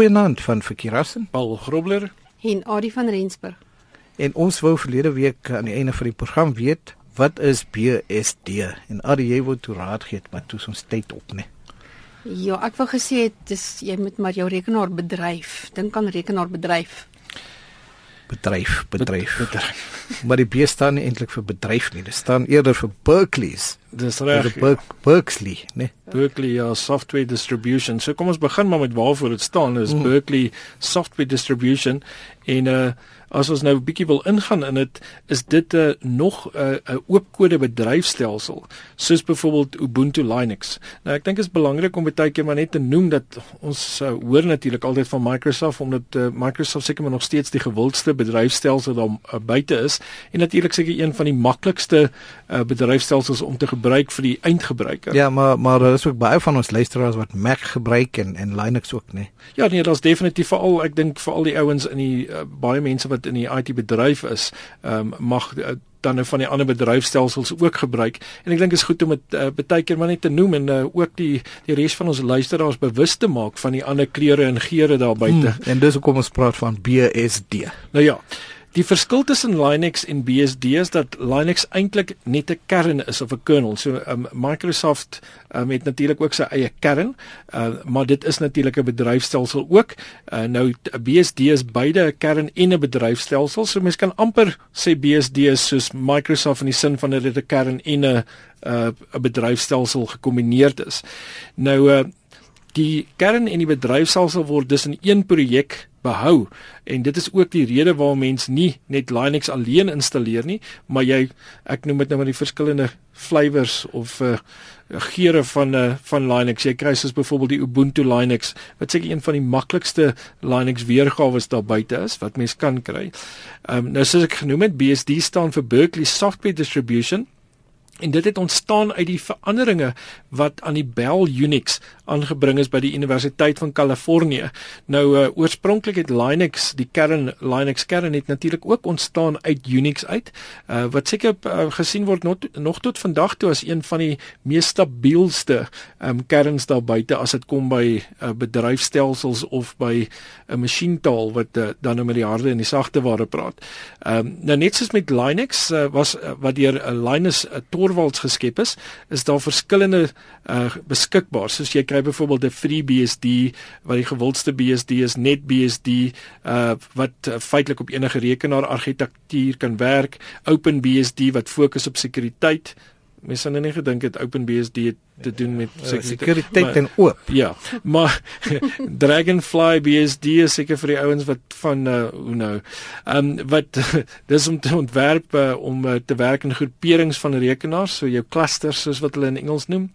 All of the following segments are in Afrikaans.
Goeienaand van Verkeerassen. Paul Grobler en Adie van Rensburg. En ons wou verlede week aan die einde van die program weet wat is BSD en Adie jy wou toe raad gee maar toe ons tyd op nee. Ja, ek wou gesê het dis jy moet maar jou rekenaar bedryf. Dink aan rekenaar bedryf bedryf bedryf bedryf maar die B staan nie eintlik vir bedryf nie dit staan eerder vir Berkeley's. Dis reg Ber Berkeley nê Berkeley ja software distribution. So kom ons begin maar met waarvoor dit staan is mm. Berkeley software distribution. En uh as ons nou 'n bietjie wil ingaan in dit is dit 'n uh, nog 'n uh, 'n oop kode bedryfstelsel soos byvoorbeeld Ubuntu Linux. Nou ek dink dit is belangrik om baie keer maar net te noem dat ons uh, hoor natuurlik altyd van Microsoft omdat uh, Microsoft seker maar nog steeds die gewildste bedryfstelsel daar uh, buite is en natuurlik seker een van die maklikste uh, bedryfstelsels om te gebruik vir die eindgebruiker. Ja, maar maar daar is ook baie van ons luisteraars wat Mac gebruik en en Linux ook, nee. Ja, nee, daar's definitief veral ek dink vir al die ouens in die uh, baie mense wat wat in die IT bedryf is, ehm um, mag uh, dan nou van die ander bedryfstelsels ook gebruik en ek dink is goed om dit uh, baie keer maar net te noem en uh, ook die die res van ons luisteraars bewus te maak van die ander kleure en geure daar buite. Hmm, en dis hoekom ons praat van BSD. Nou ja. Die verskil tussen Linux en BSD is dat Linux eintlik net 'n kern is of 'n kernel. So um, Microsoft um, het natuurlik ook sy eie kern, uh, maar dit is natuurlik 'n bedryfstelsel ook. Uh, nou BSD is beide 'n kern en 'n bedryfstelsel. So mens kan amper sê BSD is soos Microsoft in die sin van dat dit 'n kern en 'n 'n bedryfstelsel gekombineerd is. Nou uh, die kern en die bedryfstelsel word dus in een projek behou en dit is ook die rede waarom mens nie net Linux alleen installeer nie maar jy ek noem dit nou maar die verskillende flavours of uh, geure van uh, van Linux jy kry soos byvoorbeeld die Ubuntu Linux wat seker een van die maklikste Linux weergawe daar buite is wat mens kan kry. Um, nou soos ek genoem het BSD staan vir Berkeley Software Distribution En dit het ontstaan uit die veranderinge wat aan die Bell Unix aangebring is by die Universiteit van Kalifornië. Nou uh, oorspronklik het Linux, die kern Linux kern het natuurlik ook ontstaan uit Unix uit. Uh, wat seker uh, gesien word not, nog tot vandag toe as een van die mees stabielste um, kerns daar buite as dit kom by uh, bedryfstelsels of by 'n masjientaal wat uh, dan nou met die harde en die sagte ware praat. Um, nou net soos met Linux uh, was uh, wat deur uh, Linus uh, Torvalds geskep is, is daar verskillende uh, beskikbaar. Soos jy kry byvoorbeeld 'n FreeBSD wat die gewildste BSD is, NetBSD uh, wat uh, feitelik op enige rekenaar argitektuur kan werk, OpenBSD wat fokus op sekuriteit. Mens sou nou nie gedink het OpenBSD te doen met ja, sekuriteit en oop. Ja, maar Dragonfly BSD is seker vir die ouens wat van uh, hoe nou. Ehm um, wat dis om te ontwerp uh, om uh, te werk in groeperings van rekenaars, so jou clusters soos wat hulle in Engels noem.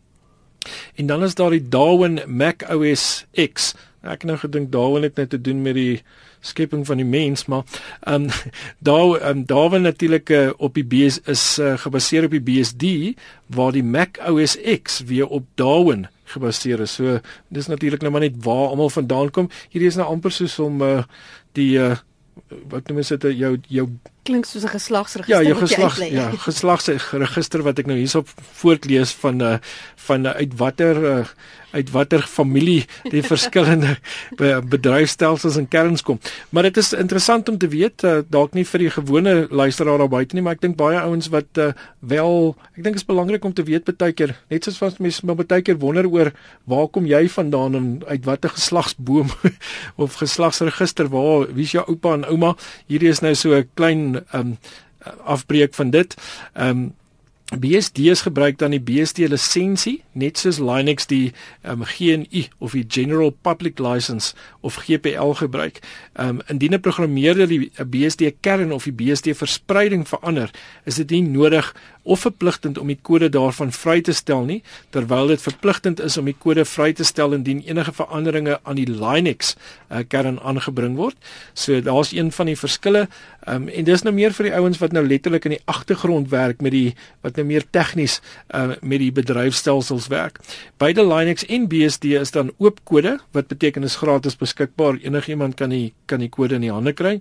En dan is daar die Darwin Mac OS X. Ek nou gedink Darwin het net te doen met die skepping van die mens, maar ehm um, daar um, Darwin natuurlik uh, op die BS is uh, gebaseer op die BSD waar die Mac OS X weer op Darwin gebaseer is. So dis natuurlik nou maar net waar almal vandaan kom. Hierdie is nou amper soos om uh, die uh, wat noem jy dit jou jou klink soos 'n geslagsregister. Ja, jou geslag ja, geslagsregister wat ek nou hierop voortlees van uh, van uh, uit watter uh, uit watter familie die verskillende bedryfstelsels en kerns kom. Maar dit is interessant om te weet, uh, dalk nie vir die gewone luisteraar daar buite nie, maar ek dink baie ouens wat uh, wel, ek dink is belangrik om te weet baie keer, net soos wat mense maar baie keer wonder oor waar kom jy vandaan en uit watter geslagsboom of geslagsregister waar wie's jou oupa en ouma? Hierdie is nou so 'n klein um afbreek van dit. Um BSD is gebruik dan die BSD lisensie net soos Linux die um, GNU of die General Public License of GPL gebruik. Um indien 'n programmeerder die BSD kern of die BSD verspreiding verander, is dit nie nodig of verpligtend om die kode daarvan vry te stel nie, terwyl dit verpligtend is om die kode vry te stel indien enige veranderinge aan die Linux uh, kern aangebring word. So daar's een van die verskille. Um, en dis nou meer vir die ouens wat nou letterlik in die agtergrond werk met die wat nou meer tegnies uh, met die bedryfstelsels werk. Beide Linux en BSD is dan oop kode wat beteken is gratis beskikbaar. Enigiemand kan die kan die kode in die hande kry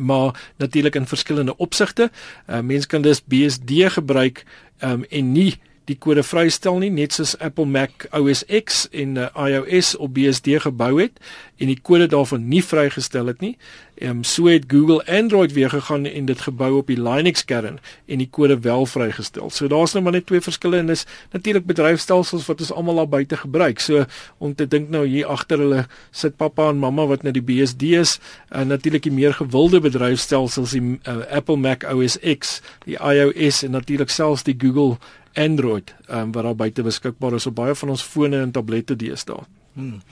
maar natuurlik in verskillende opsigte. Uh, mens kan dus BSD gebruik um, en nie die kode vrystel nie net soos Apple Mac OS X en uh, iOS op BSD gebou het en die kode daarvan nie vrygestel het nie. Ehm um, so het Google Android weer gegaan en dit gebou op die Linux kern en die kode wel vrygestel. So daar's nou maar net twee verskille en dis natuurlik bedryfstelsels wat ons almal daar buite gebruik. So om te dink nou hier agter hulle sit pappa en mamma wat nou die BSD is en natuurlik die meer gewilde bedryfstelsels die uh, Apple Mac OS X, die iOS en natuurlik selfs die Google Android um, wat daar buite beskikbaar is op baie van ons fone en tablette deesdae. Hmm.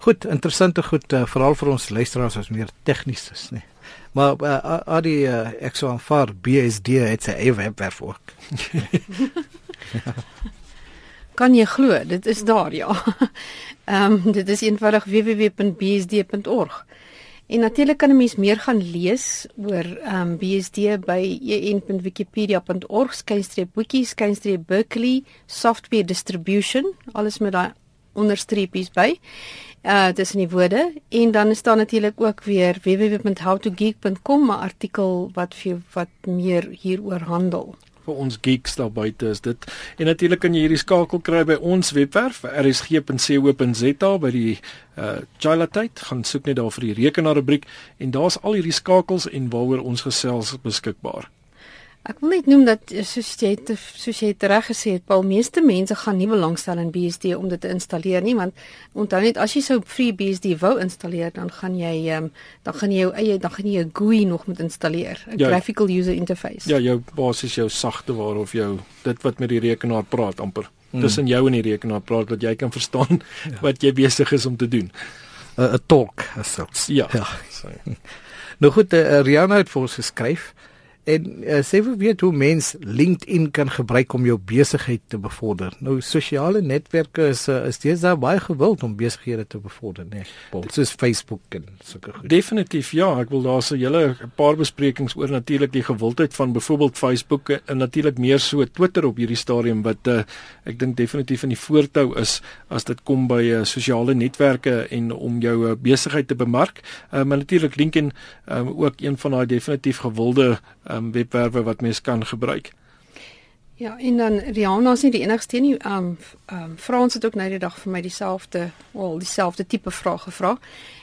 Goed, interessante goed uh, veral vir ons luisteraars as meer tegnies is, nê. Maar uh, al die uh, ek sou aanvaar BSD het sy eie webwerf ook. kan jy glo, dit is daar ja. Ehm um, dit is eenvoudig www.bsd.org. En natuurlik kan 'n mens meer gaan lees oor ehm um, BSD by en.wikipedia.org/wiki/berkeley software distribution, alles met daai onderstreepies by. Uh in die woorde en dan is daar natuurlik ook weer www.howtogeek.com 'n artikel wat vir wat meer hieroor handel vir ons geeks daar buite is dit. En natuurlik kan jy hierdie skakel kry by ons webwerf rsg.co.za by die uh Jila tyd gaan soek net daar vir die rekenaar rubriek en daar's al hierdie skakels en waaroor ons gesels beskikbaar. Ek wil net noem dat eh, soos jy het soos jy het reg gesê het, Paul, meeste mense gaan nie belangstel in BSD om dit te installeer nie, want onthou net as jy sou free BSD wou installeer, dan gaan jy ehm um, dan gaan jy jou eie dan gaan jy 'n GUI nog moet installeer, 'n ja, graphical user interface. Ja, jou basies jou sagte waar of jou dit wat met die rekenaar praat amper. Hmm. Tussen jou en die rekenaar praat dat jy kan verstaan ja. wat jy besig is om te doen. 'n talk as sulks. Ja. ja. nou goed, uh, Rihanna het vir ons geskryf. En uh, sê vir weet hoe mens LinkedIn kan gebruik om jou besigheid te bevorder. Nou sosiale netwerke is uh, is steeds baie gewild om besighede te bevorder, né? Nee, soos Facebook en sulke goed. Definitief ja, ek wil daar so 'n hele paar besprekings oor natuurlik die gewildheid van byvoorbeeld Facebook en natuurlik meer so Twitter op hierdie stadium wat uh, ek dink definitief in die voortou is as dit kom by uh, sosiale netwerke en om jou uh, besigheid te bemark. Uh, maar natuurlik LinkedIn um, ook een van daai definitief gewilde uh, um, webwerwe wat mens kan gebruik. Ja, en dan Rihanna is nie die enigste nie. Um um Frans het ook nou die dag vir my dieselfde, wel dieselfde tipe vraag gevra.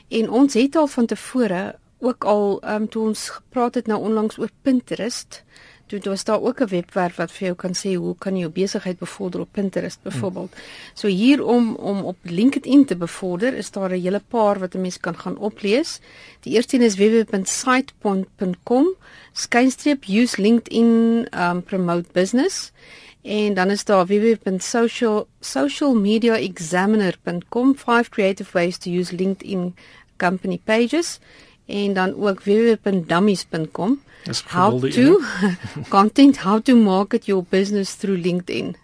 En ons het al van tevore ook al um toe ons gepraat het nou onlangs oor Pinterest. Toe daar staan ook 'n webwerf wat vir jou kan sê hoe kan jy jou besigheid bevorder op Pinterest byvoorbeeld. Hmm. So hier om om op LinkedIn te bevorder, is daar 'n hele paar wat 'n mens kan gaan oplees. Die eerste een is www.sitepoint.com skynstreep use LinkedIn um promote business en dan is daar www.social socialmediaexaminer.com five creative ways to use LinkedIn company pages en dan ook www.dummies.com how to content how to market your business through LinkedIn.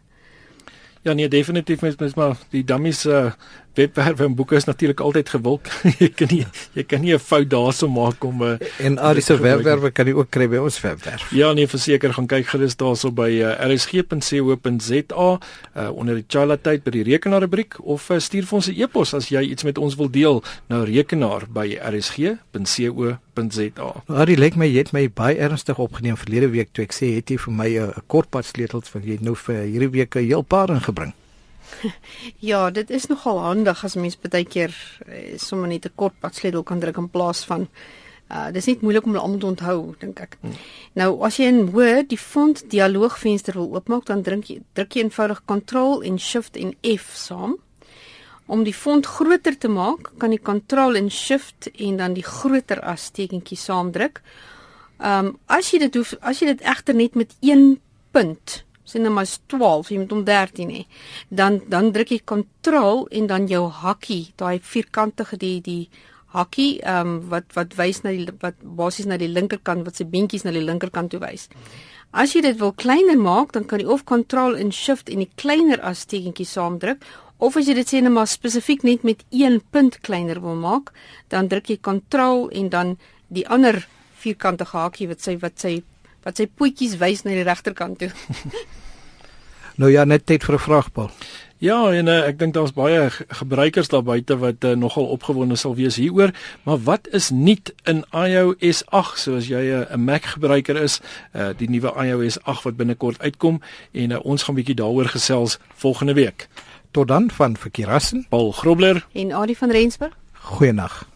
Ja nee definitief mens mens maar die dummies uh, webwerwe en boeke is natuurlik altyd gewild. jy kan nie jy kan nie 'n fout daarso maak om 'n eh, en die webwerwe kan jy ook kry by ons webwerf. Ja nee verseker gaan kyk gerus daarso by uh, rsg.co.za uh, onder die chala tyd by die rekenaar rubriek of uh, stuur vir ons 'n e-pos as jy iets met ons wil deel nou rekenaar by rsg.co.za. Nou die lyk my jy het my baie ernstig opgeneem verlede week toe ek sê het jy vir my 'n kortpad sleutels van jy nou vir hierdie week 'n heel paar ingebring. Ja, dit is nogal handig as mens baie keer eh, sommer net 'n kort pad sleutel kan druk in plaas van uh dis net moeilik om hulle almal te onthou, dink ek. Hmm. Nou as jy in Word die font dialoogvenster wil oopmaak, dan druk jy druk jy eenvoudig Ctrl en Shift en F saam. Om die font groter te maak, kan jy Ctrl en Shift en dan die groter as tekentjie saam druk. Um as jy dit hoef, as jy dit egter net met een punt sien nou maar 12, jy moet hom 13 hê. Dan dan druk jy kontrol en dan jou hakkie, daai vierkantige die die hakkie, ehm um, wat wat wys na die wat basies na die linkerkant wat se beentjies na die linkerkant toe wys. As jy dit wil kleiner maak, dan kan jy of kontrol en shift en die kleiner as tekentjie saam druk. Of as jy dit sê net maar spesifiek net met een punt kleiner wil maak, dan druk jy kontrol en dan die ander vierkantige hakkie wat sy wat sy wat sy pootjies wys na die regterkant toe. nou ja, net tyd vir 'n vraag, Paul. Ja, en uh, ek dink daar's baie gebruikers daar buite wat uh, nogal opgewonde sal wees hieroor, maar wat is nuut in iOS 8 soos jy 'n uh, Mac gebruiker is, uh, die nuwe iOS 8 wat binnekort uitkom en uh, ons gaan bietjie daaroor gesels volgende week. Tot dan van Verkeerassen, Paul Grobler En Adie van Rensburg? goeienaand.